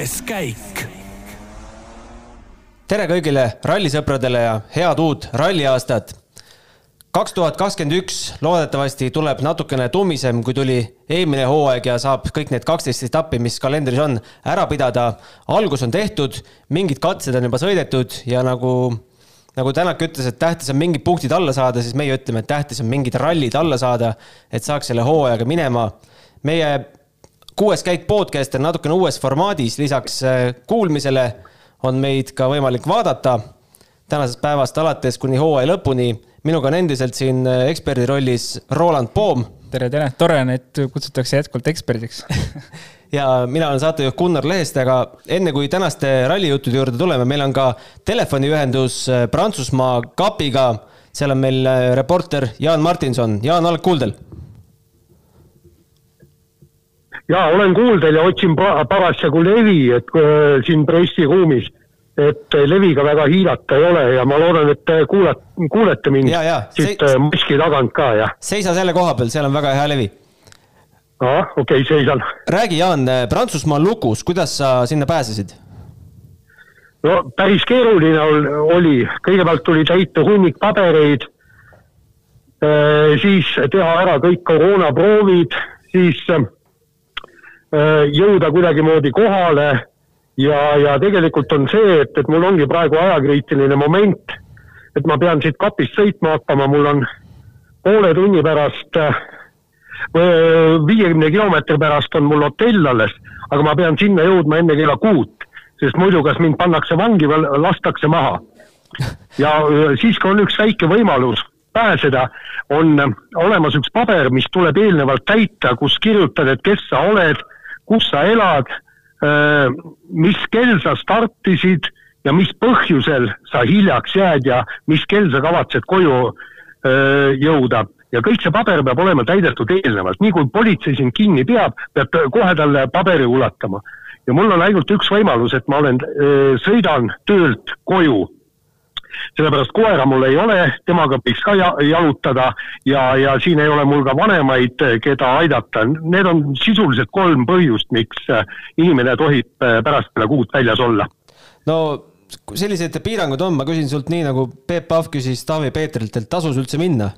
kuues käik. tere kõigile rallisõpradele ja head uut ralliaastat. kaks tuhat kakskümmend üks loodetavasti tuleb natukene tummisem, kui tuli eelmine hooaeg ja saab kõik need kaksteist etappi, mis kalendris on, ära pidada. algus on tehtud, mingid katsed on juba sõidetud ja nagu nagu Tänak ütles, et tähtis on mingid punktid alla saada, siis meie ütleme, et tähtis on mingid rallid alla saada, et saaks selle hooajaga minema. meie kuues käik podcast on natukene uues formaadis, lisaks äh, kuulmisele on meid ka võimalik vaadata tänasest päevast alates kuni hooaja lõpuni. minuga on endiselt siin äh, eksperdi rollis Roland Poom. tere, tere, tore on, et kutsutakse jätkuvalt eksperdiks ja mina olen saatejuht Gunnar Lehest, aga enne kui tänaste rallijuttude juurde tuleme, meil on ka telefoniühendus äh, Prantsusmaa kapiga. seal on meil reporter Jaan Martinson. Jaan, oled kuuldel? Ja olen kuuldel ja otsin parasjagu levi, et äh, siin pressiruumis, et leviga väga hiilata ei ole ja ma loodan, et te kuulate, kuulete mind ja, ja. siit Se maski tagant ka ja. seisa selle koha peal, seal on väga hea levi. ah, okei okay,, seisan. räägi, Jaan, Prantsusmaa lukus, kuidas sa sinna pääsesid? no päris keeruline oli, kõigepealt tuli täita hunnik pabereid, siis teha ära kõik koroonaproovid, siis Äh, jõuda kuidagimoodi kohale ja, ja tegelikult on see, et, et mul ongi praegu ajakriitiline moment, et ma pean siit kapist sõitma hakkama, mul on poole tunni pärast, äh, viiekümne kilomeetri pärast on mul hotell alles, aga ma pean sinna jõudma enne kella kuut, sest muidu kas mind pannakse vangi või lastakse maha. ja äh, siis, kui on üks väike võimalus pääseda, on olemas üks paber, mis tuleb eelnevalt täita, kus kirjutad, et kes sa oled kus sa elad, mis kell sa startisid ja mis põhjusel sa hiljaks jääd ja mis kell sa kavatsed koju jõuda. Ja kõik see paber peab olema täidetud eelnevalt, nii kui politsei sind kinni peab, peab kohe talle paberi ulatama. ja mul on ainult üks võimalus, et ma olen, sõidan töölt koju sellepärast koera mul ei ole, temaga võiks ka jalutada ja, ja siin ei ole mul ka vanemaid, keda aidata. Need on sisuliselt kolm põhjust, miks äh, inimene tohib äh, pärast kella kuut väljas olla. no sellised piirangud on, ma küsin sult nii, nagu Peep Pahv küsis Taavi Peetrilt, et tasus üldse minna?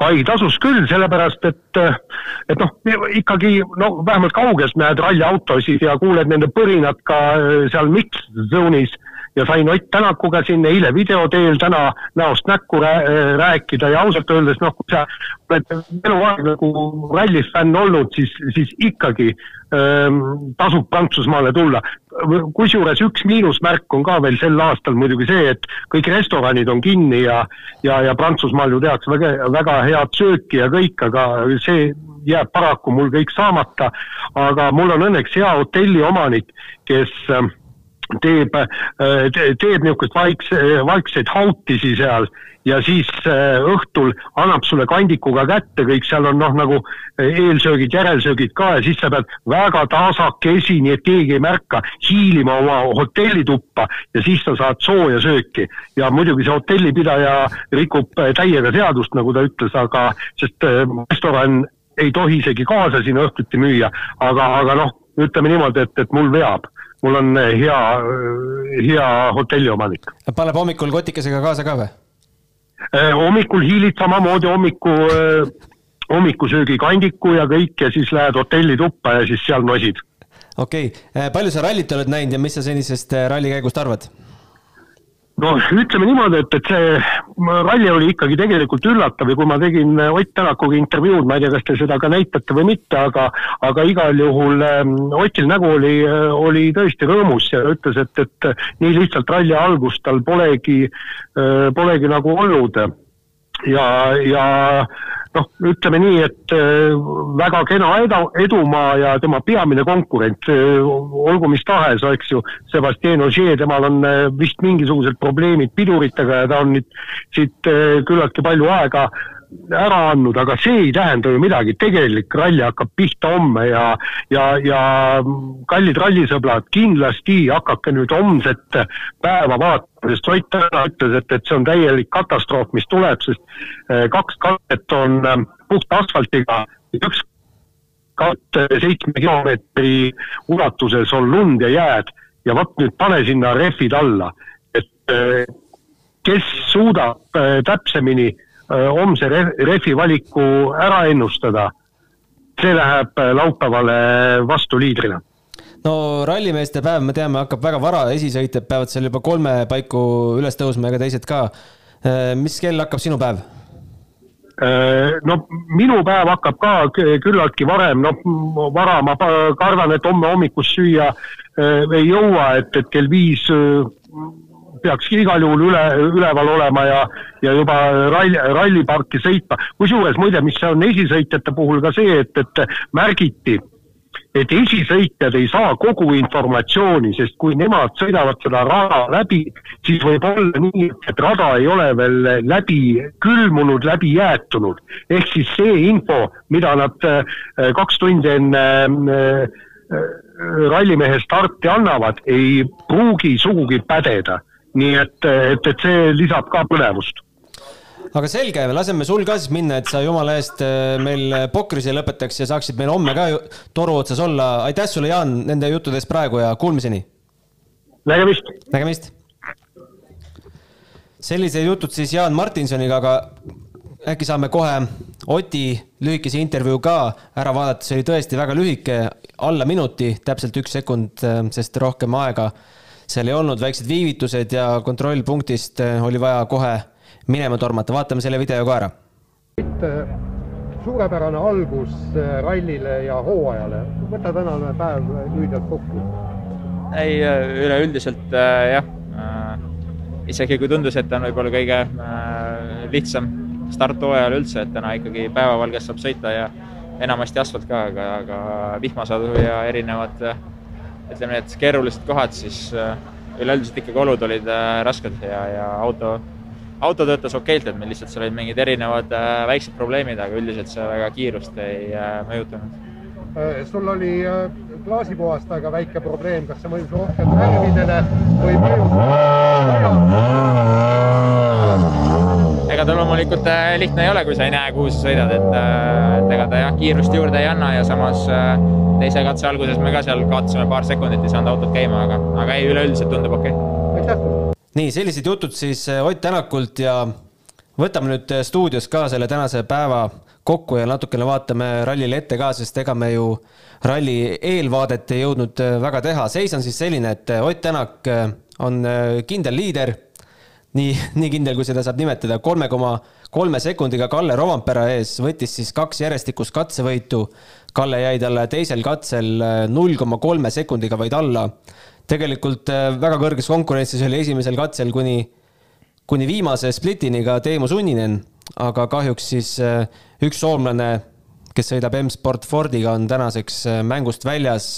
ai, tasus küll, sellepärast et, äh, et noh, ikkagi no vähemalt kaugelt näed ralliautosid ja kuuled nende põrinat ka seal mix zone'is ja sain Ott Tänakuga siin eile video teel täna näost näkku rääkida ja ausalt öeldes noh, kui sa oled eluaeg nagu rallis fänn olnud, siis, siis ikkagi ähm, tasub Prantsusmaale tulla. kusjuures üks miinusmärk on ka veel sel aastal muidugi see, et kõik restoranid on kinni ja, ja, ja Prantsusmaal ju tehakse väga, väga head sööki ja kõik, aga see jääb paraku mul kõik saamata. aga mul on õnneks hea hotelliomanik, kes äh, teeb, äh, teeb niisugust vaikse, vaikseid hautisi seal ja siis äh, õhtul annab sulle kandikuga kätte kõik, seal on noh, nagu äh, eelsöögid, järelsöögid ka ja siis sa pead väga tasakesi, nii et keegi ei märka, hiilima oma hotellituppa ja siis sa saad sooja sööki. ja muidugi see hotellipidaja rikub täiega seadust, nagu ta ütles, aga sest restoran ei tohi isegi kaasa sinna õhtuti müüa, aga, aga noh, ütleme niimoodi, et, et mul veab mul on eh, hea, eh, hea hotelliomanik. paneb hommikul kotikesega kaasa ka või? Eh, hommikul hiilid samamoodi hommiku, hommikusöögi kandiku ja kõik ja siis lähed hotellituppa ja siis seal nosid. okei okay., palju sa rallit oled näinud ja mis sa senisest rallikäigust arvad? Noh, ütleme niimoodi, et, et see ralli oli ikkagi tegelikult üllatav ja kui ma tegin Ott Tänakuga intervjuud, ma ei tea, kas te seda ka näitate või mitte, aga aga igal juhul ähm, Otil nägu oli, oli tõesti rõõmus ja ütles, et, et nii lihtsalt ralli algust tal polegi, äh, polegi nagu olnud. ja, ja noh, ütleme nii, et äh, väga kena edu, edumaa ja tema peamine konkurent, äh, olgu mis tahes, eks ju, Sebastian Ogier, temal on äh, vist mingisugused probleemid piduritega ja ta on nüüd siit küllaltki palju aega ära andnud, aga see ei tähenda ju midagi, tegelik ralli hakkab pihta homme ja, ja, ja kallid rallisõbrad, kindlasti hakake nüüd homset päeva vaatama, sest Ott täna ütles, et, et see on täielik katastroof, mis tuleb, sest eh, kaks katset on eh, puhta asfaltiga, üks katte seitsme kilomeetri ulatuses on lund ja jääd. Ja vot nüüd pane sinna rehvid alla, et kes suudab täpsemini homse rehvi valiku ära ennustada, see läheb laupäevale vastu liidrina no rallimeeste päev, me teame, hakkab väga vara, esisõitjad peavad seal juba kolme paiku üles tõusma, ega teised ka. mis kell hakkab sinu päev? Äh, no minu päev hakkab ka küllaltki varem, noh vara ma kardan, et homme hommikust süüa äh, ei jõua, et, et kell viis äh, peaks igal juhul üle, üleval olema ja, ja juba ralli, ralliparki sõitma. kusjuures muide, mis on esisõitjate puhul ka see, et, et märgiti et esisõitjad ei saa kogu informatsiooni, sest kui nemad sõidavad seda rada läbi, siis võib olla nii, et rada ei ole veel läbi külmunud, läbi jäätunud. ehk siis see info, mida nad äh, kaks tundi enne äh, äh, rallimehe starti annavad, ei pruugi sugugi pädeda. Nii et, et, et see lisab ka põnevust aga selge, laseme sul ka siis minna, et sa jumala eest äh, meil pokris ei lõpetaks ja saaksid meil homme ka toru otsas olla. aitäh sulle, Jaan, nende juttude eest praegu ja kuulmiseni. nägemist. nägemist. sellised jutud siis Jaan Martinsoniga, aga äkki saame kohe Oti lühikese intervjuu ka ära vaadata, see oli tõesti väga lühike, alla minuti, täpselt üks sekund, äh, sest rohkem aega seal ei olnud, väiksed viivitused ja kontrollpunktist äh, oli vaja kohe minema tormata, vaatame selle video ka ära. suurepärane algus äh, rallile ja hooajale, võta tänane päev lühidalt kokku. ei, äh, üleüldiselt äh, jah äh,, isegi kui tundus, et on võib-olla kõige äh, lihtsam start hooajal üldse, et täna ikkagi päevavalges saab sõita ja enamasti asfalt ka, aga, aga vihmasadu ja erinevad ütleme, need keerulised kohad, siis üleüldiselt ikkagi olud olid rasked ja, ja auto auto töötas okeilt, et meil lihtsalt seal olid mingid erinevad äh, väiksed probleemid, aga üldiselt see väga kiirust ei äh, mõjutanud. Äh, sul oli klaasipuhastajaga väike probleem, kas see mõjus rohkem värvidele või mõjus? Ega ta loomulikult lihtne ei ole, kui sa ei näe, kuhu sa sõidad, et, et ega ta jah, kiirust juurde ei anna ja samas teise katse alguses me ka seal kaotasime paar sekundit, ei saanud autot käima, aga, aga ei, üleüldiselt tundub okei okay.. aitäh! nii, sellised jutud siis Ott Tänakult ja võtame nüüd stuudios ka selle tänase päeva kokku ja natukene vaatame rallile ette ka, sest ega me ju ralli eelvaadet ei jõudnud väga teha. seis on siis selline, et Ott Tänak on kindel liider, nii, nii kindel, kui seda saab nimetada, kolme koma kolme sekundiga Kalle Rovampere ees, võttis siis kaks järjestikust katsevõitu. Kalle jäi talle teisel katsel null koma kolme sekundiga vaid alla tegelikult äh, väga kõrges konkurentsis oli esimesel katsel kuni, kuni viimase splitini ka Teemu Sunninen, aga kahjuks siis äh, üks soomlane, kes sõidab M-Sport Fordiga, on tänaseks äh, mängust väljas.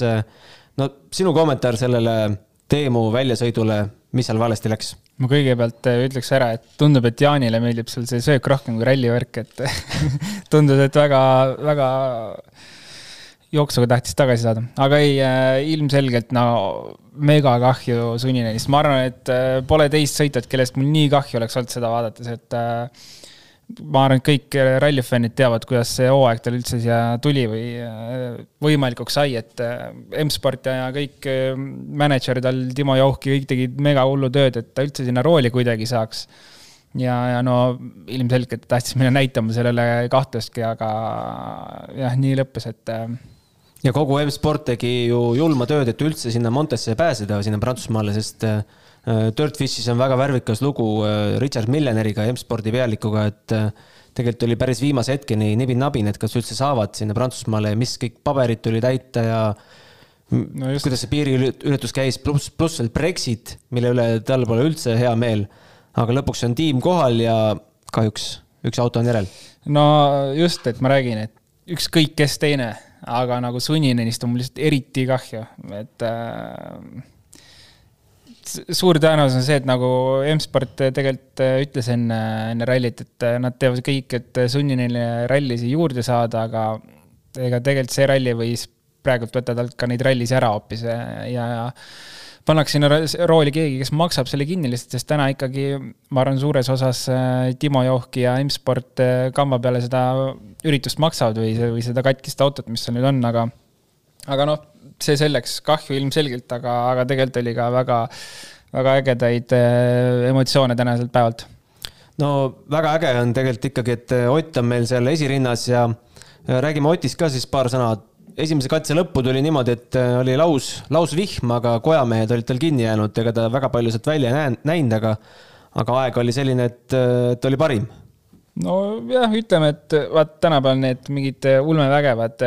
no sinu kommentaar sellele Teemu väljasõidule, mis seal valesti läks? Ma kõigepealt ütleks ära, et tundub, et Jaanile meeldib seal see söök rohkem kui rallivärk, et tundus, et väga, väga jooksuga tahtis tagasi saada, aga ei äh,, ilmselgelt no mega kahju Suninenist, ma arvan, et äh, pole teist sõitjat, kellest mul nii kahju oleks olnud seda vaadates, et ma arvan, et kõik rallifännid teavad, kuidas see hooaeg tal üldse siia tuli või äh, võimalikuks sai, et äh, M-Sport ja kõik äh, mänedžerid all, Timo Jauhki, kõik tegid mega hullu tööd, et ta üldse sinna rooli kuidagi saaks. Ja, ja no ilmselgelt tahtis meile näitama sellele kahtlustki, aga jah, nii lõppes, et ja kogu M-Sport tegi ju julma tööd, et üldse sinna Montesse pääseda, sinna Prantsusmaale, sest äh, Dirtfishis on väga värvikas lugu äh, Richard Milleneriga, M-Spordi pealikuga, et äh, tegelikult oli päris viimase hetkeni nibin-nabin, et kas üldse saavad sinna Prantsusmaale ja mis kõik paberid tuli täita ja no just. kuidas see piiriületus käis, pluss, pluss veel Brexit, mille üle tal pole üldse hea meel. aga lõpuks on tiim kohal ja kahjuks üks auto on järel. no just, et ma räägin, et ükskõik kes teine aga nagu Suninenist on mul lihtsalt eriti kahju, et äh, suur tõenäosus on see, et nagu M-sport tegelikult ütles enne, enne rallit, et nad teevad kõik, et Suninenile rallisi juurde saada, aga ega tegelikult see ralli võis praegult võtta talt ka neid rallisi ära hoopis ja, ja pannakse sinna rooli keegi, kes maksab selle kinni lihtsalt, sest täna ikkagi ma arvan, suures osas äh, Timo Johki ja M-Sport äh, kamba peale seda üritust maksavad või, või seda katkist autot, mis seal nüüd on, aga aga noh, see selleks, kahju ilmselgelt, aga, aga tegelikult oli ka väga, väga ägedaid äh, emotsioone tänaselt päevalt. no väga äge on tegelikult ikkagi, et Ott on meil seal esirinnas ja räägime Otist ka siis paar sõna esimese katse lõppu tuli niimoodi, et äh, oli laus, lausvihm, aga kojamehed olid tal kinni jäänud, ega ta väga palju sealt välja ei näinud, aga, aga aeg oli selline, et, äh, et oli parim nojah, ütleme, et vaat tänapäeval need mingid äh, ulmevägevad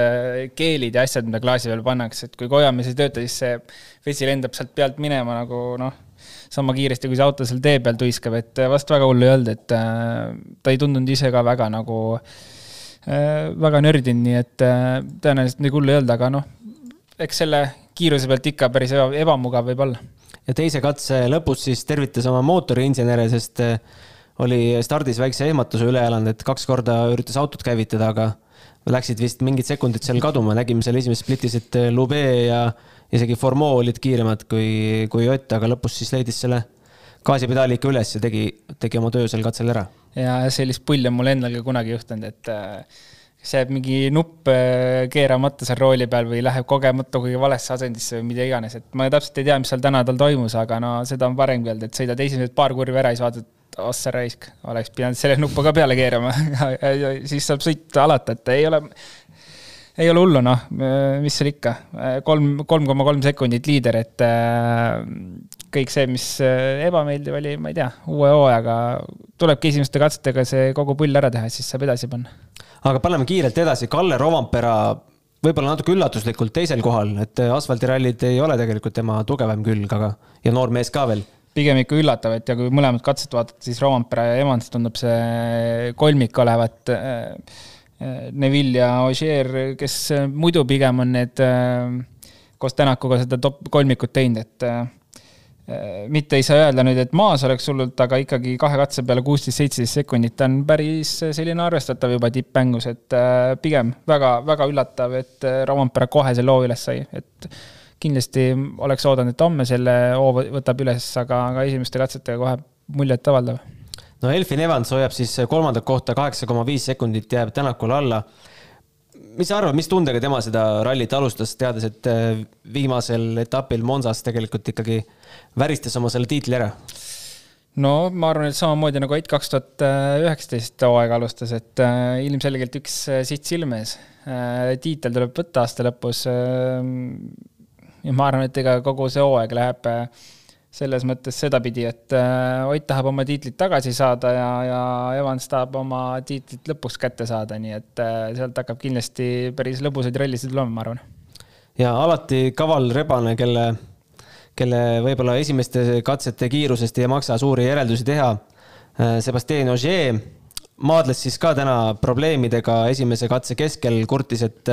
keelid ja asjad, mida klaasi peale pannakse, et kui kojamees ei tööta, siis see vesi lendab sealt pealt minema nagu noh, sama kiiresti, kui see auto seal tee peal tuiskab, et vast väga hullu ei olnud, et ta ei tundunud ise ka väga nagu äh, Äh, väga nördinud, nii et äh, tõenäoliselt nii hullu ei olnud, aga noh, eks selle kiiruse pealt ikka päris ebamugav võib olla. ja teise katse lõpus siis tervitas oma mootoriinsenere, sest äh, oli stardis väikse ehmatuse üle elanud, et kaks korda üritas autot käivitada, aga läksid vist mingid sekundid seal kaduma, nägime seal esimeses splitis, et Lube ja isegi Formeau olid kiiremad kui, kui Ott, aga lõpus siis leidis selle gaasipedaali ikka üles ja tegi, tegi oma töö sel katsel ära. Ja sellist pulli on mul endal ka kunagi juhtunud, et äh, kas jääb mingi nupp äh, keeramata seal rooli peal või läheb kogemata kuhugi valesse asendisse või mida iganes, et ma täpselt ei tea, mis seal täna tal toimus, aga no seda on varemgi olnud, et sõidad esimesed paar kurvi ära ja siis vaatad, ossa raisk, oleks pidanud selle nupu ka peale keerama. Siis saab sõita alata, et ei ole, ei ole hullu, noh, mis seal ikka, kolm, kolm koma kolm sekundit liider, et äh, kõik see, mis äh, ebameeldiv oli, ma ei tea, uue hooajaga tulebki esimeste katsetega see kogu pull ära teha, siis saab edasi panna. aga paneme kiirelt edasi, Kalle Rovampera võib-olla natuke üllatuslikult teisel kohal, et äh, asfaldirallid ei ole tegelikult tema tugevam külg, aga ja noor mees ka veel pigem ikka üllatav, et ja kui mõlemat katset vaadata, siis Rovampere ja Evans tundub see kolmik olevat. Äh, Neville ja Ogier, kes muidu pigem on need koos Tänakuga seda top kolmikut teinud, et Äh, mitte ei saa öelda nüüd, et maas oleks hullult, aga ikkagi kahe katse peale kuusteist, seitseteist sekundit on päris selline arvestatav juba tippmängus, et äh, pigem väga, väga üllatav, et äh, Rompera kohe selle hoo üles sai, et kindlasti oleks oodanud, et homme selle hoo võtab üles, aga, aga esimeste katsetega kohe muljetavaldav. no Elfin Evans hoiab siis kolmandat kohta, kaheksa koma viis sekundit jääb Tänakule alla mis sa arvad, mis tundega tema seda rallit alustas, teades, et äh, viimasel etapil Monsas tegelikult ikkagi väristas oma selle tiitli ära? no ma arvan, et samamoodi nagu Ott kaks tuhat üheksateist hooaega alustas, et äh, ilmselgelt üks äh, siht silme ees tiitel tuleb võtta aasta lõpus. Ja ma arvan, et ega kogu see hooaeg läheb äh, selles mõttes sedapidi, et äh, Ott tahab oma tiitlit tagasi saada ja, ja Evans tahab oma tiitlit lõpuks kätte saada, nii et äh, sealt hakkab kindlasti päris lõbusaid rallisid tulema, ma arvan. ja alati kaval rebane, kelle, kelle võib-olla esimeste katsete kiirusest ei maksa suuri järeldusi teha. Äh, Sebastian Ogier maadles siis ka täna probleemidega esimese katse keskel, kurtis, et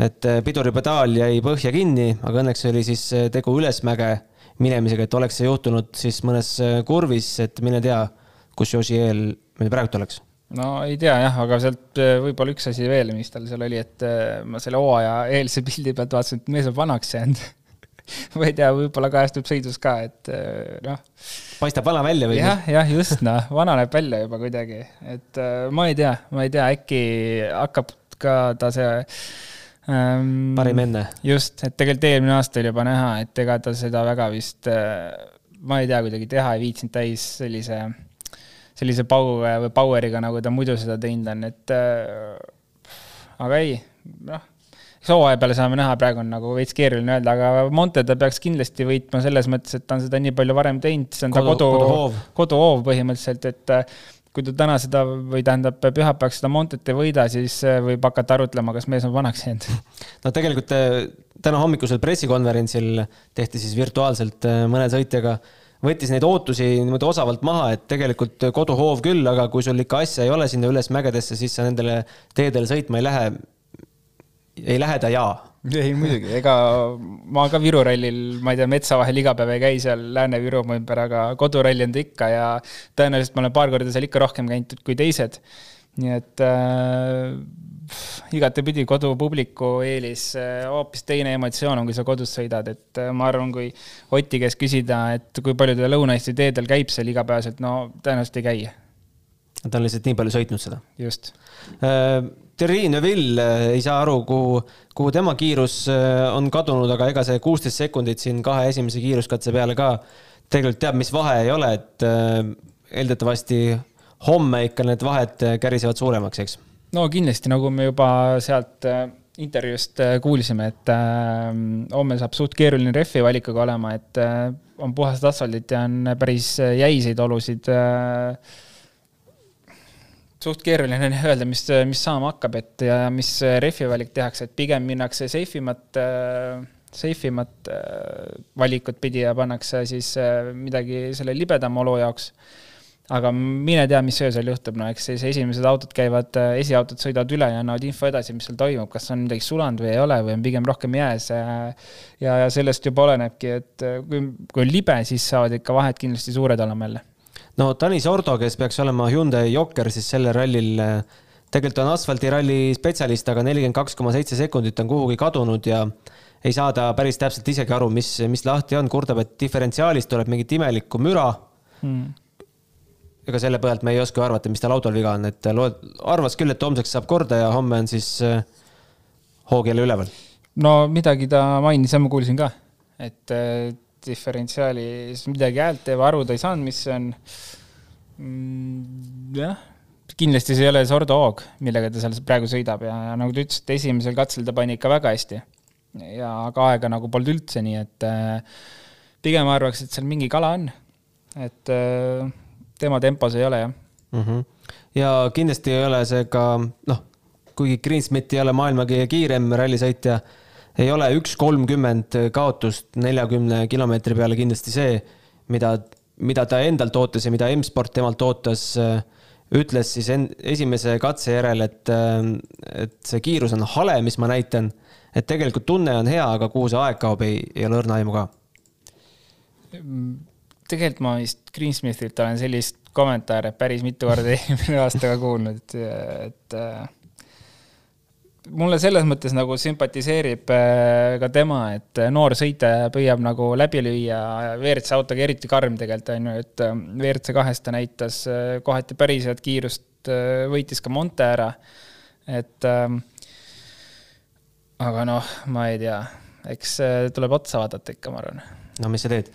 et piduripedaal jäi põhja kinni, aga õnneks oli siis tegu ülesmäge minemisega, et oleks see juhtunud siis mõnes äh, kurvis, et mine tea, kus Josi eel meil praegu oleks? no ei tea jah, aga sealt äh, võib-olla üks asi veel, mis tal seal oli, et äh, ma selle hooaja eelse pildi pealt vaatasin, et mees on vanaks jäänud ma ei tea, võib-olla kajastub sõidus ka, et noh. paistab vana välja või? jah, jah, just noh, vana näeb välja juba kuidagi, et ma ei tea, ma ei tea, äkki hakkab ka ta see ähm,. parim enne. just, et tegelikult eelmine aasta oli juba näha, et ega ta seda väga vist äh,, ma ei tea, kuidagi teha ei viitsinud täis sellise, sellise power või power'iga, nagu ta muidu seda teinud on, et äh, aga ei, noh eks hooaja peale saame näha, praegu on nagu veits keeruline öelda, aga Monte ta peaks kindlasti võitma selles mõttes, et ta on seda nii palju varem teinud, see on kodu, ta kodu, koduhoov kodu põhimõtteliselt, et kui ta täna seda või tähendab pühapäevaks seda Montet ei võida, siis äh, võib hakata arutlema, kas mees on vanaks jäänud. no tegelikult äh, täna hommikusel pressikonverentsil tehti siis virtuaalselt äh, mõne sõitjaga, võttis neid ootusi niimoodi osavalt maha, et tegelikult koduhoov küll, aga kui sul ikka asja ei ole sinna üles mägedesse, siis sa nendele teedele sõitma ei lähe. Ei lähe ta jaa ei muidugi, ega ma ka Viru rallil, ma ei tea, metsa vahel iga päev ei käi seal Lääne-Virumaa ümber, aga koduralli on ta ikka ja tõenäoliselt ma olen paar korda seal ikka rohkem käinud kui teised. nii et äh, igatepidi kodupubliku eelis äh, hoopis teine emotsioon on, kui sa kodus sõidad, et äh, ma arvan, kui Oti käest küsida, et kui palju ta Lõuna-Eesti teedel käib seal igapäevaselt, no tõenäoliselt ei käi. Ta on lihtsalt nii palju sõitnud seda. just äh,. Thierry Neuville äh, ei saa aru, kuhu, kuhu tema kiirus äh, on kadunud, aga ega see kuusteist sekundit siin kahe esimese kiiruskatse peale ka tegelikult teab, mis vahe ei ole, et äh, eeldatavasti homme ikka need vahed kärisevad suuremaks, eks no kindlasti, nagu me juba sealt äh, intervjuust äh, kuulsime, et äh, homme saab suht keeruline rehvi valikuga olema, et on puhast asfaldit ja on päris jäiseid olusid. Suht keeruline on öelda, mis, mis saama hakkab, et ja mis rehvi valik tehakse, et pigem minnakse safe imat, safe imat valikut pidi ja pannakse siis midagi selle libedama olu jaoks aga mine tea, mis öösel juhtub, no eks siis esimesed autod käivad, äh, esiautod sõidavad üle ja annavad info edasi, mis seal toimub, kas on midagi sulanud või ei ole või on pigem rohkem jääs. ja, ja sellest juba olenebki, et äh, kui, kui on libe, siis saavad ikka vahed kindlasti suured olema jälle. No Tanis Ordo, kes peaks olema Hyundai Jokker, siis sellel rallil äh, tegelikult on asfaldiralli spetsialist, aga nelikümmend kaks koma seitse sekundit on kuhugi kadunud ja ei saada päris täpselt isegi aru, mis, mis lahti on, kurdab, et diferentsiaalist tuleb mingit imelikku müra. Hmm. Ega selle põhjalt me ei oska arvata, mis tal autol viga on, et loed, arvas küll, et homseks saab korda ja homme on siis äh, hoog jälle üleval. no midagi ta mainis ja ma kuulsin ka, et diferentsiaalis midagi häält teeb, aru ta ei saanud, mis see on mm,. jah, kindlasti see ei ole Sordo hoog, millega ta seal praegu sõidab ja, ja nagu te ütlesite, esimesel katsel ta pani ikka väga hästi. ja aga aega nagu polnud üldse, nii et äh, pigem arvaks, et seal mingi kala on, et äh, tema tempos ei ole, jah mm. -hmm. ja kindlasti ei ole see ka, noh, kuigi Greensmith ei ole maailma kõige kiirem rallisõitja, ei ole üks kolmkümmend kaotust neljakümne kilomeetri peale kindlasti see, mida, mida ta endalt ootas ja mida M-sport temalt ootas ütles siis en, esimese katse järel, et, et see kiirus on hale, mis ma näitan. et tegelikult tunne on hea, aga kuhu see aeg kaob, ei, ei ole õrna aimu ka tegelikult ma vist Greensmithilt olen sellist kommentaare päris mitu korda eelmine aasta ka kuulnud, et, et äh, mulle selles mõttes nagu sümpatiseerib äh, ka tema, et noor sõitja püüab nagu läbi lüüa WRC autoga eriti karm tegelikult on ju, et äh, WRC kahes ta näitas kohati päris head kiirust, võitis ka Monte ära. et ähm, aga noh, ma ei tea, eks tuleb otsa vaadata ikka, ma arvan. no mis sa teed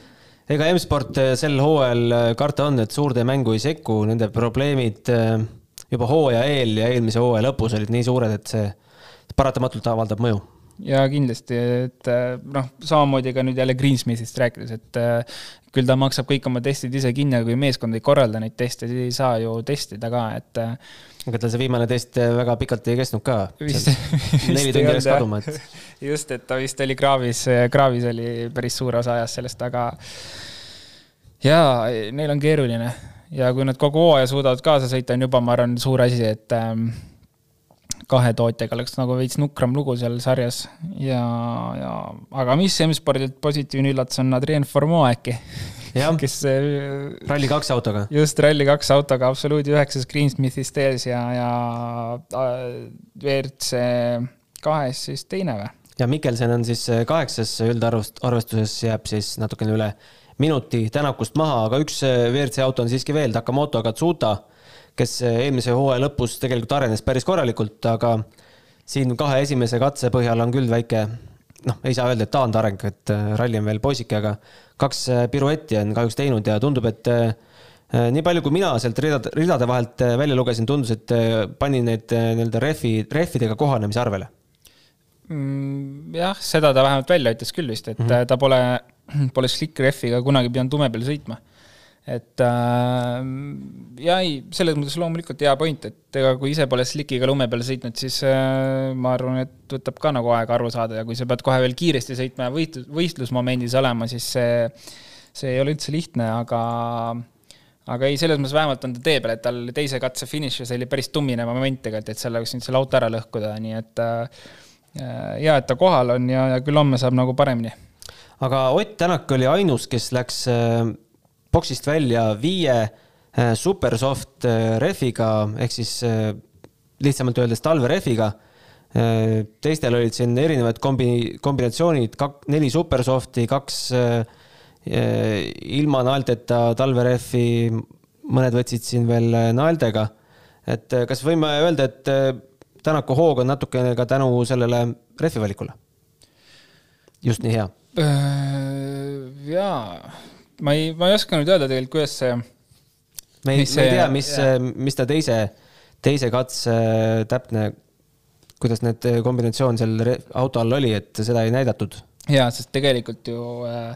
ega M-sport sel hooajal karta on, et suurde mängu ei sekku, nende probleemid juba hooaja eel ja eelmise hooaja lõpus olid nii suured, et see paratamatult avaldab mõju ja kindlasti, et noh, samamoodi ka nüüd jälle Greensmithist rääkides, et küll ta maksab kõik oma testid ise kinni, aga kui meeskond ei korralda neid teste, siis ei saa ju testida ka, et. aga tal see viimane test väga pikalt ei kestnud ka. neli tundi läks kaduma, et. just, et ta vist oli kraavis, kraavis oli päris suur osa ajast sellest, aga jaa, neil on keeruline ja kui nad kogu hooaja suudavad kaasa sõita, on juba, ma arvan, suur asi, et ähm, kahe tootjaga oleks nagu veits nukram lugu seal sarjas ja, ja aga mis M-spordilt positiivne üllatus on Adrien Formeau äkki kes äh, Rally2 autoga. just, Rally2 autoga absoluudi üheksas Greensmithist ees ja, ja äh, WRC kahes siis teine või? ja Mikkelsen on siis äh, kaheksas üldarvestuses, jääb siis natukene üle minuti Tänakust maha, aga üks WRC auto on siiski veel, Takamoto Katsuta, kes eelmise hooaja lõpus tegelikult arenes päris korralikult, aga siin kahe esimese katse põhjal on küll väike noh, ei saa öelda, et taandareng, et ralli on veel poisike, aga kaks äh, piruetti on kahjuks teinud ja tundub, et nii palju, kui mina sealt ridade, ridade vahelt välja lugesin, tundus, et pani need nii-öelda rehvi, rehvidega kohanemise arvele mm,. jah, seda ta vähemalt välja ütles küll vist, et mm -hmm. ta pole, pole slick rehviga kunagi pidanud lume peal sõitma et äh, ja ei, selles mõttes loomulikult hea point, et ega kui ise pole slikiga lume peal sõitnud, siis äh, ma arvan, et võtab ka nagu aega aru saada ja kui sa pead kohe veel kiiresti sõitma ja võistlus, võistlusmomendis olema, siis see, see ei ole üldse lihtne, aga aga ei, selles mõttes vähemalt on ta tee peal, et tal teise katse finišis oli päris tummine moment tegelikult, et seal oleks võinud selle auto ära lõhkuda, nii et äh, hea, et ta kohal on ja, ja küll homme saab nagu paremini. aga Ott Tänak oli ainus, kes läks äh boksist välja viie äh, supersoft äh, rehviga ehk siis äh, lihtsamalt öeldes talverehviga. teistel olid siin erinevad kombi-, kombinatsioonid, kak-, neli supersofti, kaks ilma naelteta talverehvi, mõned võtsid siin veel naeltega. et kas võime öelda, et Tänaku hoog on natukene ka tänu sellele rehvivalikule? just nii hea? jaa, ma ei, ma ei oska nüüd öelda tegelikult, kuidas see me ei, me ei tea, mis, mis ta teise, teise katse täpne, kuidas need kombinatsioon seal auto all oli, et seda ei näidatud. jaa, sest tegelikult ju äh,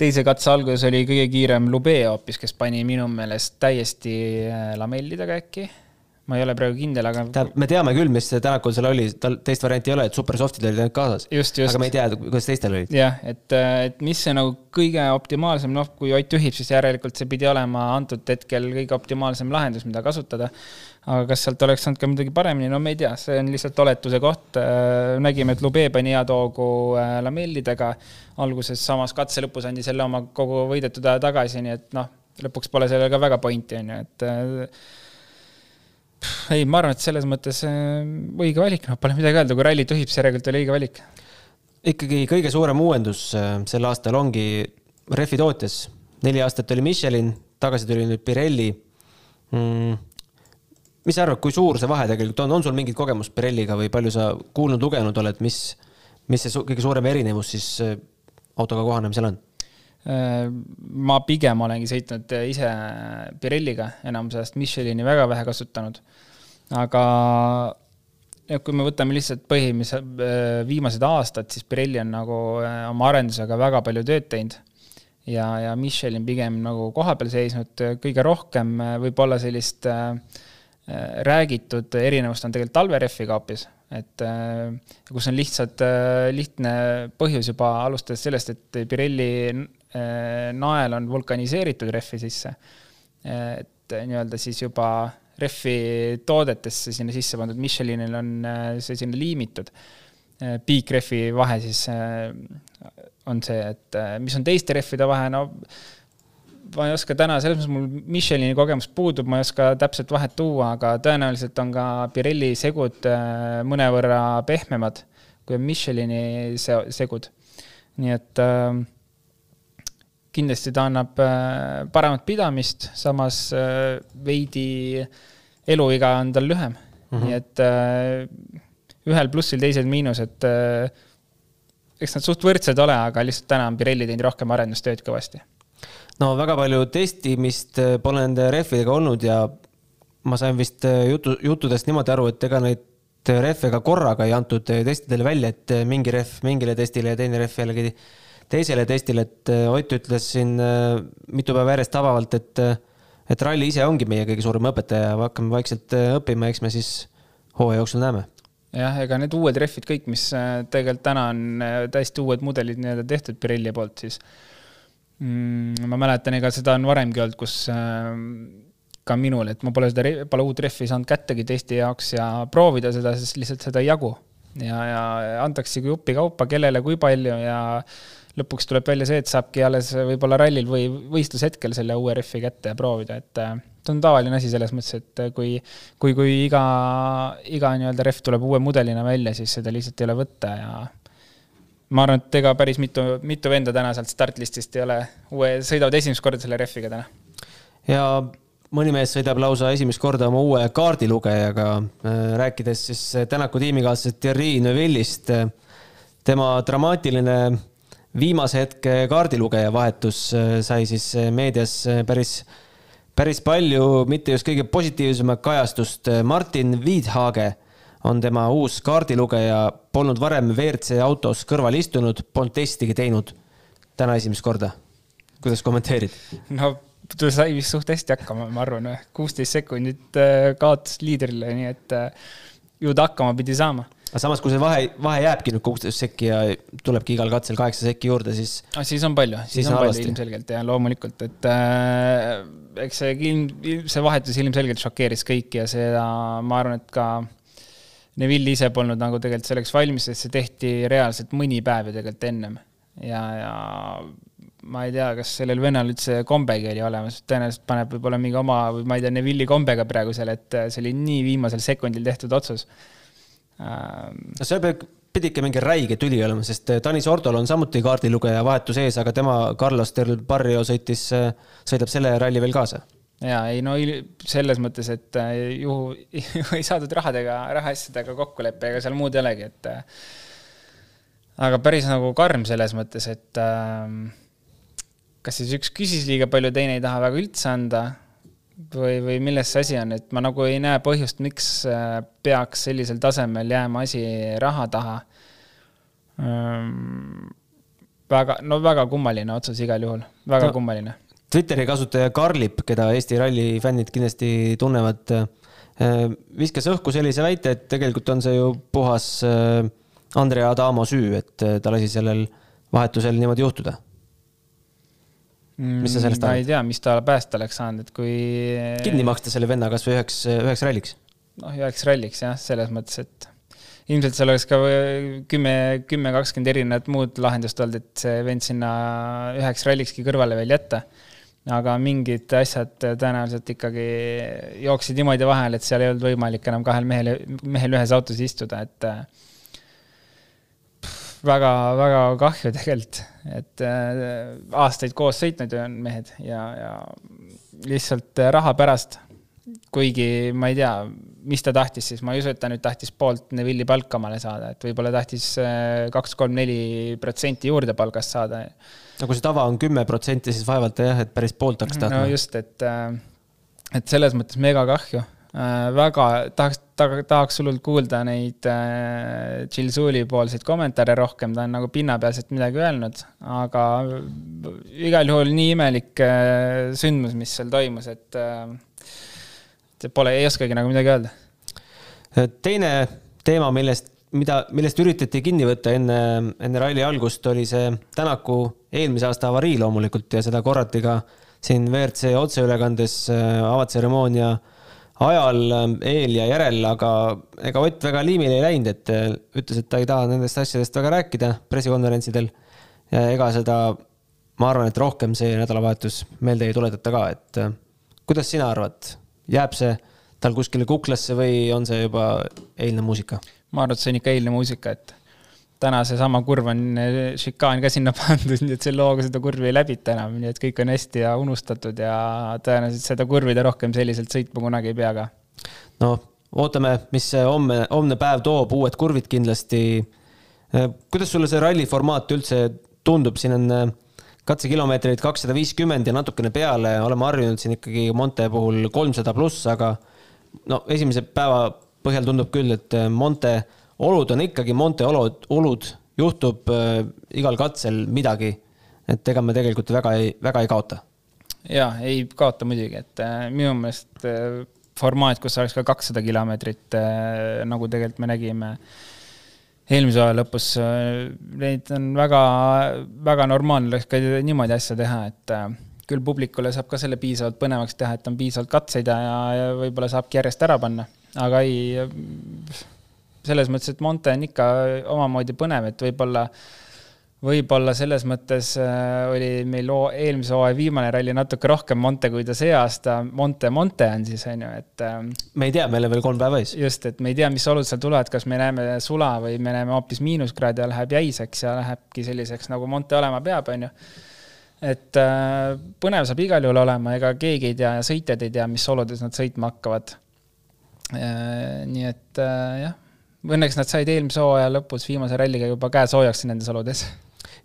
teise katse alguses oli kõige kiirem Lube hoopis, kes pani minu meelest täiesti äh, lamellidega äkki ma ei ole praegu kindel, aga. tähendab, me teame küll, mis Tänakul seal oli, tal teist varianti ei ole, et supersoftid olid ainult kaasas. aga me ei tea, kuidas teistel olid. jah, et, et mis see nagu kõige optimaalsem, noh, kui Ott juhib, siis järelikult see pidi olema antud hetkel kõige optimaalsem lahendus, mida kasutada. aga kas sealt oleks saanud ka midagi paremini, no me ei tea, see on lihtsalt oletuse koht. nägime, et Lube pani head hoogu äh, lamellidega. alguses samas katse lõpus andis jälle oma kogu võidetud aja tagasi, nii et noh, lõpuks pole sellel ka väga pointi, on ju, et ei, ma arvan, et selles mõttes äh, õige valik, noh, pole midagi öelda, kui ralli juhib, see järelikult oli õige valik. ikkagi kõige suurem uuendus äh, sel aastal ongi rehvi tootjas. neli aastat oli Michelin, tagasi tuli nüüd Pirelli mm.. mis sa arvad, kui suur see vahe tegelikult on, on sul mingit kogemust Pirelliga või palju sa kuulnud-lugenud oled, mis, mis see kõige suurem erinevus siis äh, autoga kohanemisel on? Äh, ma pigem olengi sõitnud ise Pirelliga enamus ajast, Michelini väga vähe kasutanud. aga kui me võtame lihtsalt põhimise, äh, viimased aastad, siis Pirelli on nagu äh, oma arendusega väga palju tööd teinud. ja, ja Michelin pigem nagu kohapeal seisnud, kõige rohkem võib-olla sellist räägitud erinevust on tegelikult talverehviga hoopis, et kus on lihtsalt lihtne põhjus juba alustades sellest, et Pirelli Äh, nael on vulkaniseeritud rehvi sisse. et nii-öelda siis juba rehvi toodetesse sinna sisse pandud, Michelinil on äh, see sinna liimitud. Äh, piikrehvi vahe siis on see, et mis on teiste rehvide vahe, no ma ei oska täna, selles mõttes mul Michelini kogemus puudub, ma ei oska täpselt vahet tuua, aga tõenäoliselt on ka Pirelli segud mõnevõrra pehmemad, kui on Michelini segud. nii et äh, kindlasti ta annab äh, paremat pidamist, samas äh, veidi eluiga on tal lühem mm. -hmm. nii et äh, ühel plussil, teisel miinus, et eks nad suht võrdsed ole, aga lihtsalt täna on Pirelli teinud rohkem arendustööd kõvasti. no väga palju testimist pole nende rehvidega olnud ja ma sain vist jutu, juttudest niimoodi aru, et ega neid rehve ka korraga ei antud testidele välja, et mingi rehv mingile testile ja teine rehv jällegi teisele testile, et äh, Ott ütles siin äh, mitu päeva järjest tabavalt, et, äh, et ralli ise ongi meie kõige suurem õpetaja, hakkame vaikselt õppima, eks me siis hooaja jooksul näeme jah, ega need uued rehvid kõik, mis tegelikult täna on täiesti uued mudelid nii-öelda tehtud Pirelli poolt, siis mm, ma mäletan, ega seda on varemgi olnud, kus äh, ka minul, et ma pole seda, pole uut rehvi saanud kättegi testi jaoks ja proovida seda, sest lihtsalt seda ei jagu. ja, ja antaksegi jupikaupa, kellele kui palju ja lõpuks tuleb välja see, et saabki alles võib-olla rallil või võistlushetkel selle uue rehvi kätte proovida, et äh, see on tavaline asi selles mõttes, et äh, kui, kui, kui iga, iga nii-öelda rehv tuleb uue mudelina välja, siis seda lihtsalt ei ole võtta ja ma arvan, et ega päris mitu, mitu venda täna sealt startlistist ei ole, uue, sõidavad esimest korda selle rehviga täna. ja mõni mees sõidab lausa esimest korda oma uue kaardilugejaga, äh, rääkides siis Tänaku tiimikaaslasest Thierry Neuvillist, tema dramaatiline viimase hetke kaardilugeja vahetus äh, sai siis äh, meedias äh, päris, päris palju, mitte just kõige positiivsemat kajastust. Martin Viidhage on tema uus kaardilugeja, polnud varem WRC autos kõrval istunud, polnud testigi teinud. täna esimest korda. kuidas kommenteerid? no ta sai vist suht hästi hakkama, ma arvan, kuusteist sekundit kaotas liidrile, nii et ju ta hakkama pidi saama aga samas, kui see vahe, vahe jääbki nüüd kuusteist sekki ja tulebki igal katsel kaheksa sekki juurde, siis. siis on palju, siis, on, on palju ilmselgelt ja loomulikult, et äh, eks see ilm, see vahetus ilmselgelt šokeeris kõiki ja seda ma arvan, et ka Neville ise polnud nagu tegelikult selleks valmis, sest see tehti reaalselt mõni päev ju tegelikult ennem. ja, ja ma ei tea, kas sellel vennal üldse kombegi oli olemas, tõenäoliselt paneb võib-olla mingi oma või ma ei tea, Neville'i kombega praegu seal, et see oli nii viimasel sekundil tehtud otsus no seal peab, pidi ikka mingi räige tüli olema, sest Tanis Ordol on samuti kaardilugeja vahetus ees, aga tema Carlos del Barrio sõitis, sõidab selle ralli veel kaasa. Ja ei no selles mõttes, et ju, ju ei saadud rahadega, rahaasjadega kokkuleppe, ega seal muud ei olegi, et aga päris nagu karm selles mõttes, et äh, kas siis üks küsis liiga palju, teine ei taha väga üldse anda või, või milles see asi on, et ma nagu ei näe põhjust, miks äh, peaks sellisel tasemel jääma asi raha taha väga, no väga kummaline otsus igal juhul, väga no, kummaline. Twitteri kasutaja Karlip, keda Eesti ralli fännid kindlasti tunnevad, äh, viskas õhku sellise väite, et tegelikult on see ju puhas äh, Andrea Adamo süü, et ta lasi sellel vahetusel niimoodi juhtuda? Mis sa sellest arvad? ma ei tea, mis ta päästa oleks saanud, et kui. kinni maksta selle venna kasvõi üheks, üheks ralliks? noh, üheks ralliks jah, selles mõttes, et ilmselt seal oleks ka kümme, kümme, kakskümmend erinevat muud lahendust olnud, et see vend sinna üheks rallikski kõrvale veel jätta. aga mingid asjad tõenäoliselt ikkagi jooksid niimoodi vahele, et seal ei olnud võimalik enam kahel mehel, mehel ühes autos istuda, et väga-väga kahju tegelikult, et äh, aastaid koos sõitnud on mehed ja, ja lihtsalt äh, raha pärast. kuigi ma ei tea, mis ta tahtis siis, ma ei usu, et ta nüüd tahtis poolt Neville'i palka omale saada, et võib-olla tahtis äh, kaks, kolm, neli protsenti juurde palgast saada. no kui see tava on kümme protsenti, siis vaevalt jah, et päris poolt hakkas tahtma. no just, et, et selles mõttes mega kahju väga tahaks, tahaks hullult kuulda neid äh, Jill Zuli poolseid kommentaare rohkem, ta on nagu pinnapealselt midagi öelnud, aga igal juhul nii imelik äh, sündmus, mis seal toimus, et äh, pole, ei oskagi nagu midagi öelda. teine teema, millest, mida, millest üritati kinni võtta enne, enne ralli algust, oli see Tänaku eelmise aasta avarii loomulikult ja seda korrati ka siin WRC otseülekandes avatseremoonia äh, ajal, ähm, eel ja järel, aga ega Ott väga liimile ei läinud, et äh, ütles, et ta ei taha nendest asjadest väga rääkida pressikonverentsidel. ega seda, ma arvan, et rohkem see nädalavahetus meelde ei tuletata ka, et äh, kuidas sina arvad, jääb see tal kuskile kuklasse või on see juba eilne muusika? ma arvan, et see on ikka eilne muusika, et täna seesama kurv on eh, šikaan ka sinna pandud, nii et selle looga seda kurvi ei läbita enam, nii et kõik on hästi ja unustatud ja tõenäoliselt seda kurvi ta rohkem selliselt sõitma kunagi ei pea ka. noh, ootame, mis see homme, homne päev toob, uued kurvid kindlasti. Eh, kuidas sulle see ralli formaat üldse tundub, siin on eh, katsekilomeetreid kakssada viiskümmend ja natukene peale, oleme harjunud siin ikkagi Monte puhul kolmsada pluss, aga no esimese päeva põhjal tundub küll, et Monte olud on ikkagi Monte olud, olud, juhtub äh, igal katsel midagi. et ega me tegelikult väga ei, väga ei kaota. ja ei kaota muidugi, et äh, minu meelest äh, formaat, kus oleks ka kakssada kilomeetrit äh,, nagu tegelikult me nägime eelmise aja lõpus, äh, neid on väga, väga normaalne oleks ka niimoodi asja teha, et äh, küll publikule saab ka selle piisavalt põnevaks teha, et on piisavalt katseid ja, ja võib-olla saabki järjest ära panna, aga ei selles mõttes, et Monte on ikka omamoodi põnev, et võib-olla, võib-olla selles mõttes äh, oli meil eelmise hooaja viimane ralli natuke rohkem Monte, kui ta see aasta Monte, Monte on siis, on ju, et. Ähm, me ei tea, meil on veel kolm päeva ees. just, et me ei tea, mis olud seal tulevad, kas me näeme sula või me näeme hoopis miinuskraadi ja läheb jäiseks ja lähebki selliseks, nagu Monte olema peab, on ju et äh, põnev saab igal juhul olema, ega keegi ei tea ja sõitjad ei tea, mis oludes nad sõitma hakkavad äh,. nii et jah õnneks nad said eelmise hooaja lõpus viimase ralliga juba käe soojaks nendes oludes.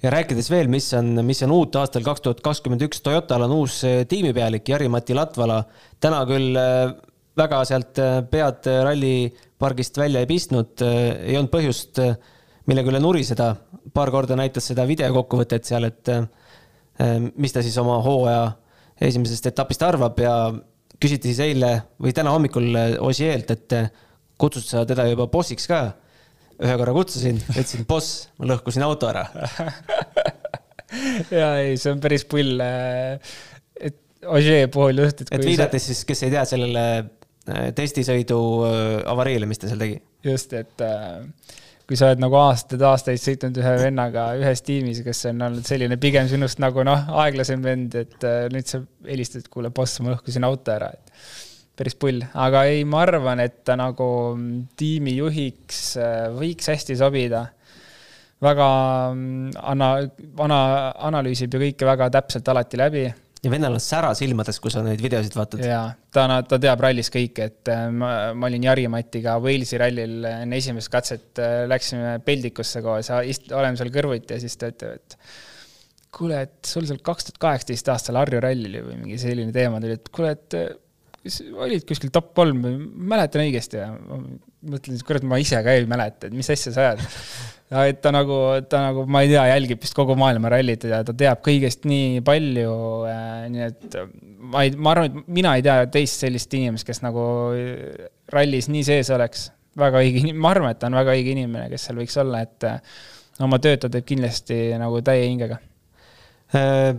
ja rääkides veel, mis on, mis on uut aastal kaks tuhat kakskümmend üks, Toyotal on uus eh, tiimipealik Jari-Mati Latvala. täna küll eh, väga sealt eh, pead rallipargist välja ei pistnud, ei olnud põhjust, millega üle nuriseda. paar korda näitas seda videokokkuvõtet seal, et mis ta siis oma hooaja esimesest etapist arvab ja küsiti siis eile või täna hommikul Osieelt, et kutsud sa teda juba bossiks ka? ühe korra kutsusin, ütlesin boss, ma lõhkusin auto ära ja ei, see on päris pull. Äh, et Ožee puhul just, et. et viidates sa... siis, kes ei tea sellele äh, testisõidu äh, avariile, mis ta seal tegi. just, et kui sa oled nagu aastaid-aastaid sõitnud ühe vennaga ühes tiimis, kes on olnud selline pigem sinust nagu noh, aeglasem vend, et nüüd sa helistad, kuule boss, ma lõhkusin auto ära, et päris pull, aga ei, ma arvan, et ta nagu tiimijuhiks äh, võiks hästi sobida. väga mm, ana-, ana-, analüüsib ju kõike väga täpselt alati läbi ja vennal on sära silmades, kui sa neid videosid vaatad. jaa, ta, ta teab rallis kõike, et äh, ma, ma olin Jari-Matiga Walesi rallil enne esimest katset, äh, läksime peldikusse koos oleme seal kõrvuti ja siis ta ütleb, et kuule, et sul seal kaks tuhat kaheksateist aastal Harju rallil või mingi selline teema tuli, et kuule, et olid kuskil top kolm või mäletan õigesti ma mõtlen, et kurat, ma ise ka ei mäleta, et mis asja sa ajad. ja et ta nagu, ta nagu, ma ei tea, jälgib vist kogu maailma rallit ja ta teab kõigest nii palju äh,, nii et ma ei, ma arvan, et mina ei tea teist sellist inimest, kes nagu rallis nii sees oleks. väga õige inimene, ma arvan, et ta on väga õige inimene, kes seal võiks olla, et äh, oma tööd ta teeb kindlasti nagu täie hingega Äh,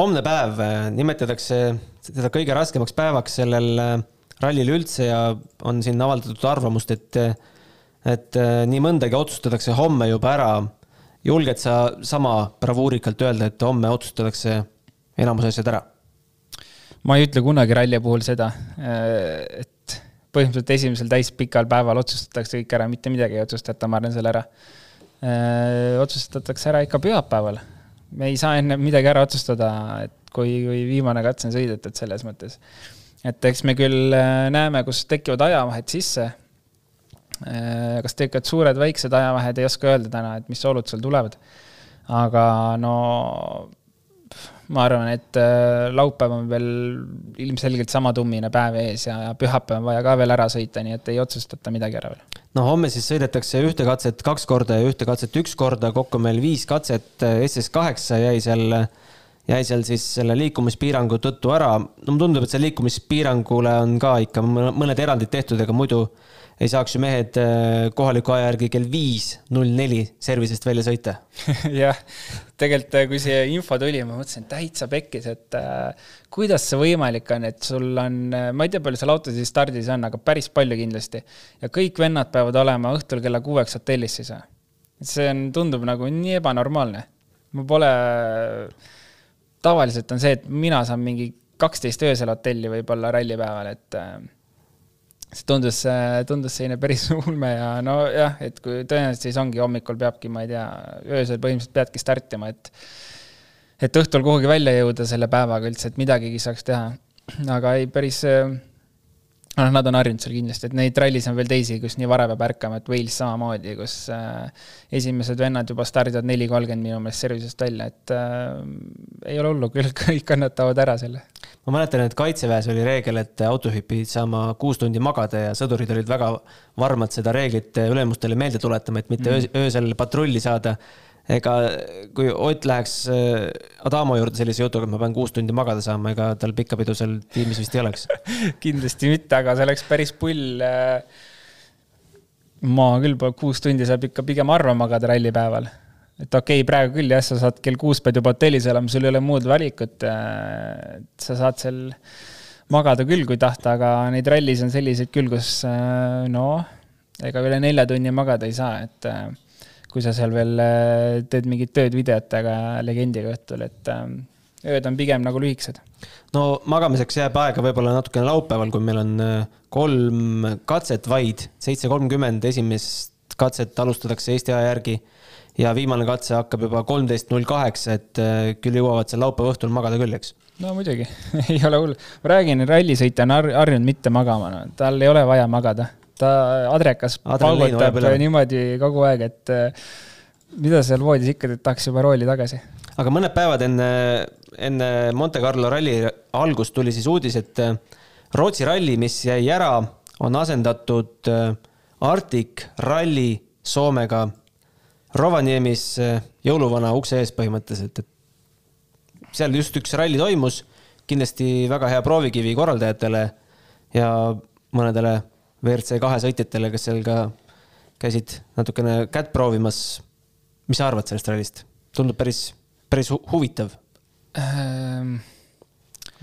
homne päev äh, nimetatakse seda kõige raskemaks päevaks sellel äh, rallil üldse ja on siin avaldatud arvamust, et, et nii mõndagi otsustatakse homme juba ära. julged sa sama bravuurikalt öelda, et homme otsustatakse enamus asjad ära? ma ei ütle kunagi ralli puhul seda, et põhimõtteliselt esimesel täispikal päeval otsustatakse kõik ära, mitte midagi ei otsustata, ma arvan selle ära. otsustatakse ära ikka pühapäeval me ei saa enne midagi ära otsustada, et kui, kui viimane katse on sõidetud selles mõttes. et eks me küll äh, näeme, kus tekivad ajavahed sisse. Äh, kas tekivad suured, väiksed ajavahed, ei oska öelda täna, et mis olud seal tulevad. aga no ma arvan, et äh, laupäev on veel ilmselgelt sama tummine päev ees ja, ja pühapäev on vaja ka veel ära sõita, nii et ei otsustata midagi ära veel. no homme siis sõidetakse ühte katset kaks korda ja ühte katset üks korda, kokku meil viis katset. SS kaheksa jäi seal, jäi seal siis selle liikumispiirangu tõttu ära. no mulle tundub, et selle liikumispiirangule on ka ikka mõned erandid tehtud, ega muidu ei saaks ju mehed äh, kohaliku aja järgi kell viis null neli service'ist välja sõita jah, tegelikult äh, kui see info tuli, ma mõtlesin täitsa pekkis, et äh, kuidas see võimalik on, et sul on, äh, ma ei tea, palju seal autosid stardis on, aga päris palju kindlasti. ja kõik vennad peavad olema õhtul kella kuueks hotellis siis või? see on, tundub nagu nii ebanormaalne. ma pole, tavaliselt on see, et mina saan mingi kaksteist öösel hotelli võib-olla rallipäeval, et äh, see tundus, tundus selline päris ulme ja nojah, et kui tõenäoliselt siis ongi hommikul peabki, ma ei tea, öösel põhimõtteliselt peadki startima, et et õhtul kuhugi välja jõuda selle päevaga üldse, et midagigi saaks teha. aga ei, päris noh, nad on harjunud seal kindlasti, et neid rallis on veel teisi, kus nii vara peab ärkama, et Wales samamoodi, kus äh, esimesed vennad juba stardivad neli kolmkümmend minu meelest service'ist välja, et äh, ei ole hullu, küll kõik kannatavad ära selle. ma mäletan, et kaitseväes oli reegel, et autojuhid pidid saama kuus tundi magada ja sõdurid olid väga varmad seda reeglit ülemustele meelde tuletama, et mitte mm. öösel patrulli saada ega kui Ott läheks äh, Adamo juurde sellise jutuga, et ma pean kuus tundi magada saama, ega tal pikkapidu seal tiimis vist ei oleks kindlasti mitte, aga see oleks päris pull. Äh, ma küll kuus tundi saab ikka pigem harva magada rallipäeval. et okei okay,, praegu küll jah, sa saad kell kuus pead juba hotellis olema, sul ei ole muud valikut. Äh, sa saad seal magada küll, kui tahta, aga neid rallis on selliseid küll, kus noh, ega üle nelja tunni magada ei saa, et kui sa seal veel äh, teed mingit tööd videotega legendiga õhtul, et ähm, ööd on pigem nagu lühikesed. no magamiseks jääb aega võib-olla natukene laupäeval, kui meil on äh, kolm katset vaid, seitse kolmkümmend, esimest katset alustatakse Eesti aja järgi ja viimane katse hakkab juba kolmteist null kaheksa, et äh, küll jõuavad seal laupäeva õhtul magada küll, eks? no muidugi ei ole hull. ma räägin, rallisõitja on harjunud mitte magama, no tal ei ole vaja magada ta adrekas paugutab niimoodi kogu aeg, et eh, mida seal voodis ikka teed, tahaks juba rooli tagasi. aga mõned päevad enne, enne Monte Carlo ralli algust tuli siis uudis, et eh, Rootsi ralli, mis jäi ära, on asendatud eh, Arctic Rally Soomega Rovaniemis jõuluvana ukse ees põhimõtteliselt, et seal just üks ralli toimus, kindlasti väga hea proovikivi korraldajatele ja mõnedele WRC kahe sõitjatele, kes seal ka käisid natukene kätt proovimas. mis sa arvad sellest rallist? tundub päris, päris huvitav ähm,.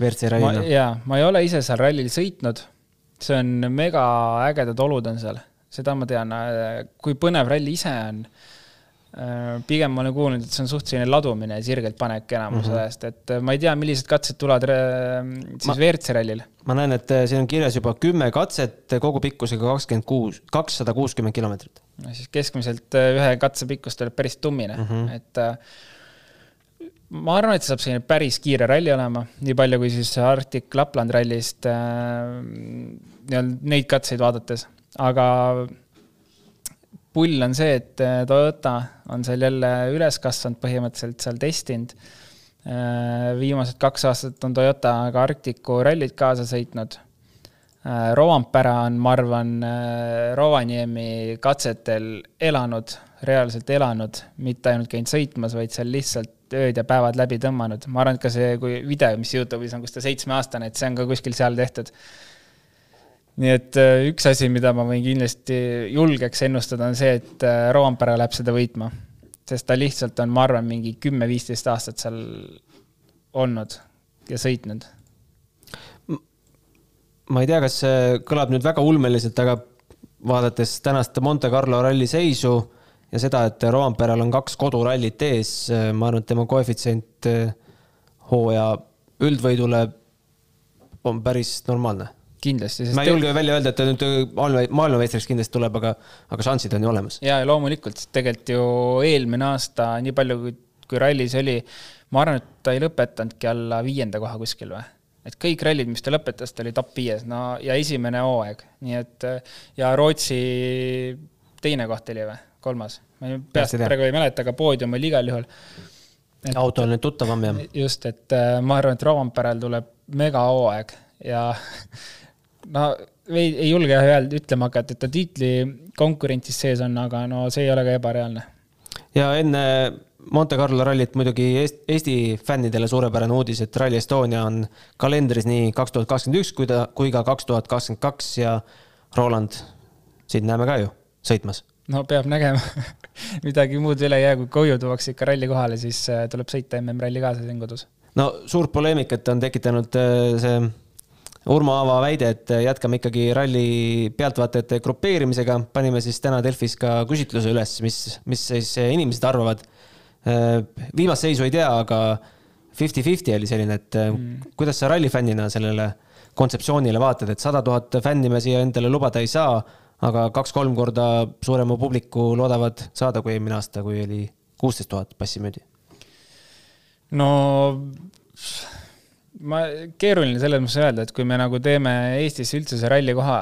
WRC rallina. jaa, ma ei ole ise seal rallil sõitnud. see on mega ägedad olud on seal, seda ma tean. kui põnev ralli ise on. Äh, pigem ma olen kuulnud, et see on suht selline ladumine ja sirgelt panek enamuse Mhm. ajast, et äh, ma ei tea, millised katsed tulevad siis WRC rallil. ma näen, et äh, siin on kirjas juba kümme katset kogu pikkusega kakskümmend kuus, kakssada kuuskümmend kilomeetrit. no siis keskmiselt ühe katse pikkus tuleb päris tummine mm. -hmm. et ma arvan, et see saab selline päris kiire ralli olema, nii palju kui siis Arctic Lapland rallist nii-öelda neid katseid vaadates, aga pull on see, et äh, Toyota on seal jälle üles kasvanud, põhimõtteliselt seal testinud. viimased kaks aastat on Toyota ka Arcticu rallit kaasa sõitnud. Rovampere on, ma arvan, Rovaniemi katsetel elanud, reaalselt elanud, mitte ainult käinud sõitmas, vaid seal lihtsalt ööd ja päevad läbi tõmmanud. ma arvan, et ka see, kui video, mis Youtube'is on, kus ta seitsmeaastane, et see on ka kuskil seal tehtud nii et äh, üks asi, mida ma võin kindlasti julgeks ennustada, on see, et äh, Roompere läheb seda võitma. sest ta lihtsalt on, ma arvan, mingi kümme-viisteist aastat seal olnud ja sõitnud. ma ei tea, kas see kõlab nüüd väga ulmeliselt, aga vaadates tänast Monte Carlo ralli seisu ja seda, et Roomperel on kaks kodurallit ees, ma arvan, et tema koefitsient hooaja üldvõidule on päris normaalne. Kindlasti. ma ei julge välja öelda, et ta nüüd maailma, maailmameistriks kindlasti tuleb, aga, aga šansid on ju olemas. ja, ja loomulikult, sest tegelikult ju eelmine aasta, nii palju kui, kui rallis oli, ma arvan, et ta ei lõpetanudki alla viienda koha kuskil või? et kõik rallid, mis ta lõpetas, ta oli top viies, no ja esimene hooaeg, nii et ja Rootsi teine koht oli või, kolmas? ma ei, peast praegu ei mäleta, aga poodium oli igal juhul. auto on nüüd tuttavam jah. just, et äh, ma arvan, et Rovanperel tuleb megahooaeg ja no ei, ei julge öelda, ütlema hakata, et ta tiitli konkurentsis sees on, aga no see ei ole ka ebareaalne. ja enne Monte Carlo rallit muidugi Eesti fännidele suurepärane uudis, et Rally Estonia on kalendris nii kaks tuhat kakskümmend üks kui ta, kui ka kaks tuhat kakskümmend kaks ja Roland, sind näeme ka ju sõitmas. no peab nägema midagi muud üle ei jää, kui koju tuuakse ikka ralli kohale, siis äh, tuleb sõita MM-ralli kaasa siin kodus. no suurt poleemikat on tekitanud äh, see Urmo Aava väide, et jätkame ikkagi ralli pealtvaatajate grupeerimisega, panime siis täna Delfis ka küsitluse üles, mis, mis siis inimesed arvavad. viimast seisu ei tea, aga fifty-fifty oli selline, et mm. kuidas sa rallifännina sellele kontseptsioonile vaatad, et sada tuhat fänni me siia endale lubada ei saa, aga kaks-kolm korda suurema publiku loodavad saada kui eelmine aasta, kui oli kuusteist tuhat passi müüdi? no ma, keeruline selles mõttes öelda, et kui me nagu teeme Eestis üldse see ralli koha,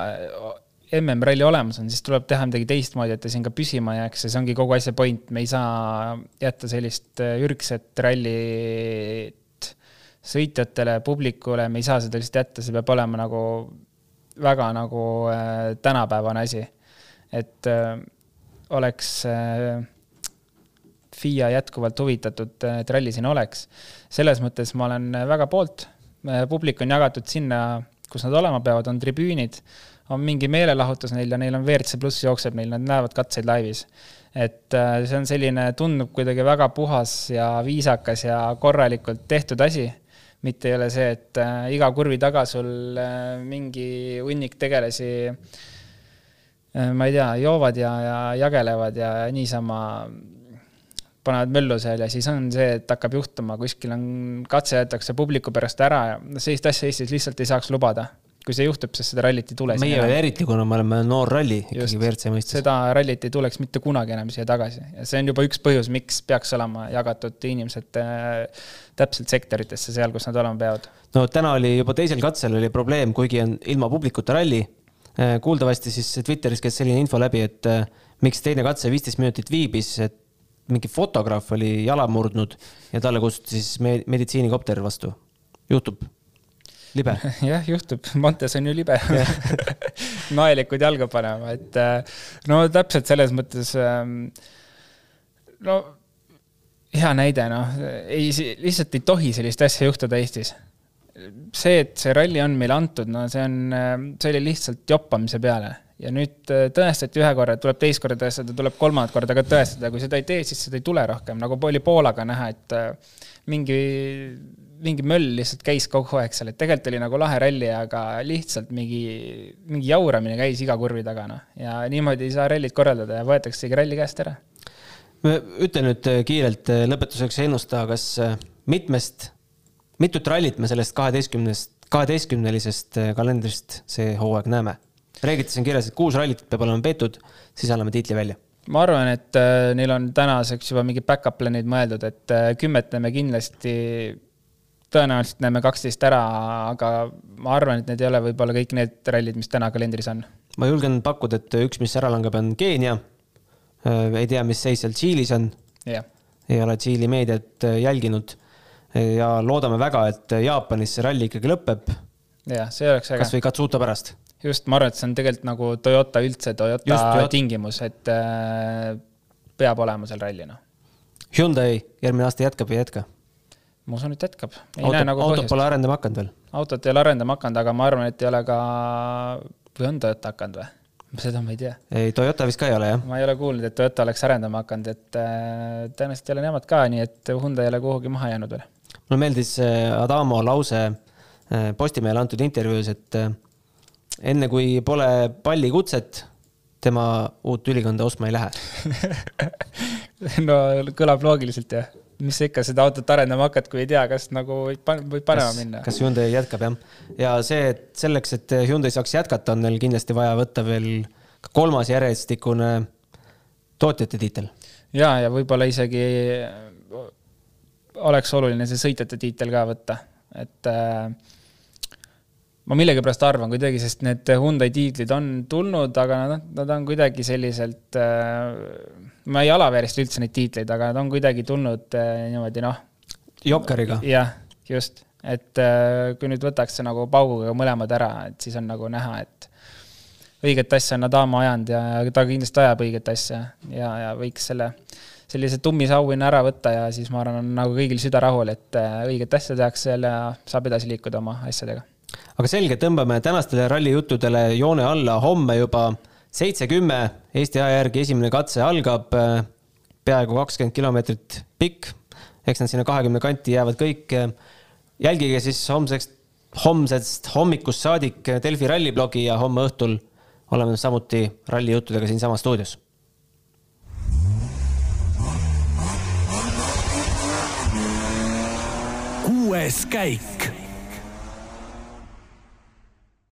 MM-ralli olemas on, siis tuleb teha midagi teistmoodi, et ta siin ka püsima jääks ja see ongi kogu asja point, me ei saa jätta sellist äh, ürgset rallit sõitjatele, publikule, me ei saa seda lihtsalt jätta, see peab olema nagu väga nagu äh, tänapäevane asi. et äh, oleks äh, FIA jätkuvalt huvitatud, et ralli siin oleks. selles mõttes ma olen väga poolt. publik on jagatud sinna, kus nad olema peavad, on tribüünid, on mingi meelelahutus neil ja neil on WRC pluss jookseb neil, nad näevad katseid laivis. et see on selline, tundub kuidagi väga puhas ja viisakas ja korralikult tehtud asi mitte ei ole see, et iga kurvi taga sul mingi hunnik tegelasi ma ei tea, joovad ja, ja jagelevad ja niisama panevad möllu seal ja siis on see, et hakkab juhtuma, kuskil on, katse jäetakse publiku pärast ära ja sellist asja Eestis lihtsalt ei saaks lubada. kui see juhtub, siis seda rallit ei tule. meie veel eriti, kuna me oleme noor ralli ikkagi WRC mõistes. seda rallit ei tuleks mitte kunagi enam siia tagasi ja see on juba üks põhjus, miks peaks olema jagatud inimesed äh, täpselt sektoritesse seal, kus nad olema peavad. no täna oli juba teisel katsel oli probleem, kuigi on ilma publikuta ralli. kuuldavasti siis Twitteris käis selline info läbi, et äh, miks teine katse viisteist minutit viibis, et mingi fotograaf oli jala murdnud ja talle kutsuti siis meditsiinikopter vastu. juhtub, libe. jah, juhtub, Montes on ju libe naelikud jalga panema, et no täpselt selles mõttes. no hea näide, noh, ei, lihtsalt ei tohi sellist asja juhtuda Eestis. see, et see ralli on meile antud, no see on, see oli lihtsalt joppamise peale ja nüüd tõestati ühe korra, tuleb teist korda tõestada, tuleb kolmandat korda ka tõestada, kui seda ei tee, siis seda ei tule rohkem, nagu oli Poolaga näha, et mingi, mingi möll lihtsalt käis kogu aeg seal, et tegelikult oli nagu lahe ralli, aga lihtsalt mingi, mingi jauramine käis iga kurvi taga, noh. ja niimoodi ei saa rallit korraldada ja võetaksegi ralli käest ära. ütle nüüd kiirelt lõpetuseks ennusta, kas mitmest, mitut rallit me sellest kaheteistkümnest, kaheteistkümnelisest kalendrist see hooaeg näeme? Reeglites on kirjas, et kuus rallit peab olema peetud, siis anname tiitli välja ma arvan, et äh, neil on tänaseks juba mingid back-up plan'id mõeldud, et äh, kümmet näeme kindlasti, tõenäoliselt näeme kaksteist ära, aga ma arvan, et need ei ole võib-olla kõik need rallid, mis täna kalendris on. ma julgen pakkuda, et üks, mis ära langeb, on Keenia. Äh, ei tea, mis seis seal Tšiilis on. ei ole Tšiili meediat jälginud. ja loodame väga, et Jaapanis see ralli ikkagi lõpeb. jah, see oleks äge. kasvõi Katsuta pärast just, ma arvan, et see on tegelikult nagu Toyota üldse, Toyota just, tingimus, et äh, peab olema seal ralli, noh. Hyundai järgmine aasta jätkab või ei jätka? ma usun, et jätkab. autot nagu auto pole arendama hakanud veel? autot ei ole arendama hakanud, aga ma arvan, et ei ole ka, või on Toyota hakanud või? seda ma ei tea. ei, Toyota vist ka ei ole, jah? ma ei ole kuulnud, et Toyota oleks arendama hakanud, et äh, tõenäoliselt ei ole nemad ka, nii et Hyundai ei ole kuhugi maha jäänud veel. mulle meeldis äh, Adamo lause äh, Postimehele antud intervjuus, et äh, enne kui pole pallikutset, tema uut ülikonda ostma ei lähe no kõlab loogiliselt jah mis sa ikka seda autot arendama hakkad, kui ei tea, kas nagu võib parema kas, minna. kas Hyundai jätkab jah. ja see, et selleks, et Hyundai saaks jätkata, on neil kindlasti vaja võtta veel kolmas järjestikune tootjate tiitel. ja, ja võib-olla isegi oleks oluline see sõitjate tiitel ka võtta, et äh, ma millegipärast arvan kuidagi, sest need Hyundai tiitlid on tulnud, aga noh, nad on kuidagi selliselt äh,, ma ei alaväärista üldse neid tiitleid, aga nad on kuidagi tulnud äh, niimoodi noh. jokkeriga. jah, just, et äh, kui nüüd võtaks nagu pauguga mõlemad ära, et siis on nagu näha, et õiget asja on Adamo ajanud ja ta kindlasti ajab õiget asja ja, ja võiks selle sellise tummisauhinna ära võtta ja siis ma arvan, on nagu kõigil süda rahul, et äh, õiget asja tehakse ja saab edasi liikuda oma asjadega aga selge, tõmbame tänastele rallijuttudele joone alla homme juba seitse-kümme Eesti aja järgi esimene katse algab. Peaaegu kakskümmend kilomeetrit pikk, eks nad sinna kahekümne kanti jäävad kõik. jälgige siis homseks, homsest hommikust saadik Delfi ralliblogi ja homme õhtul oleme samuti rallijuttudega siinsamas stuudios. kuues käik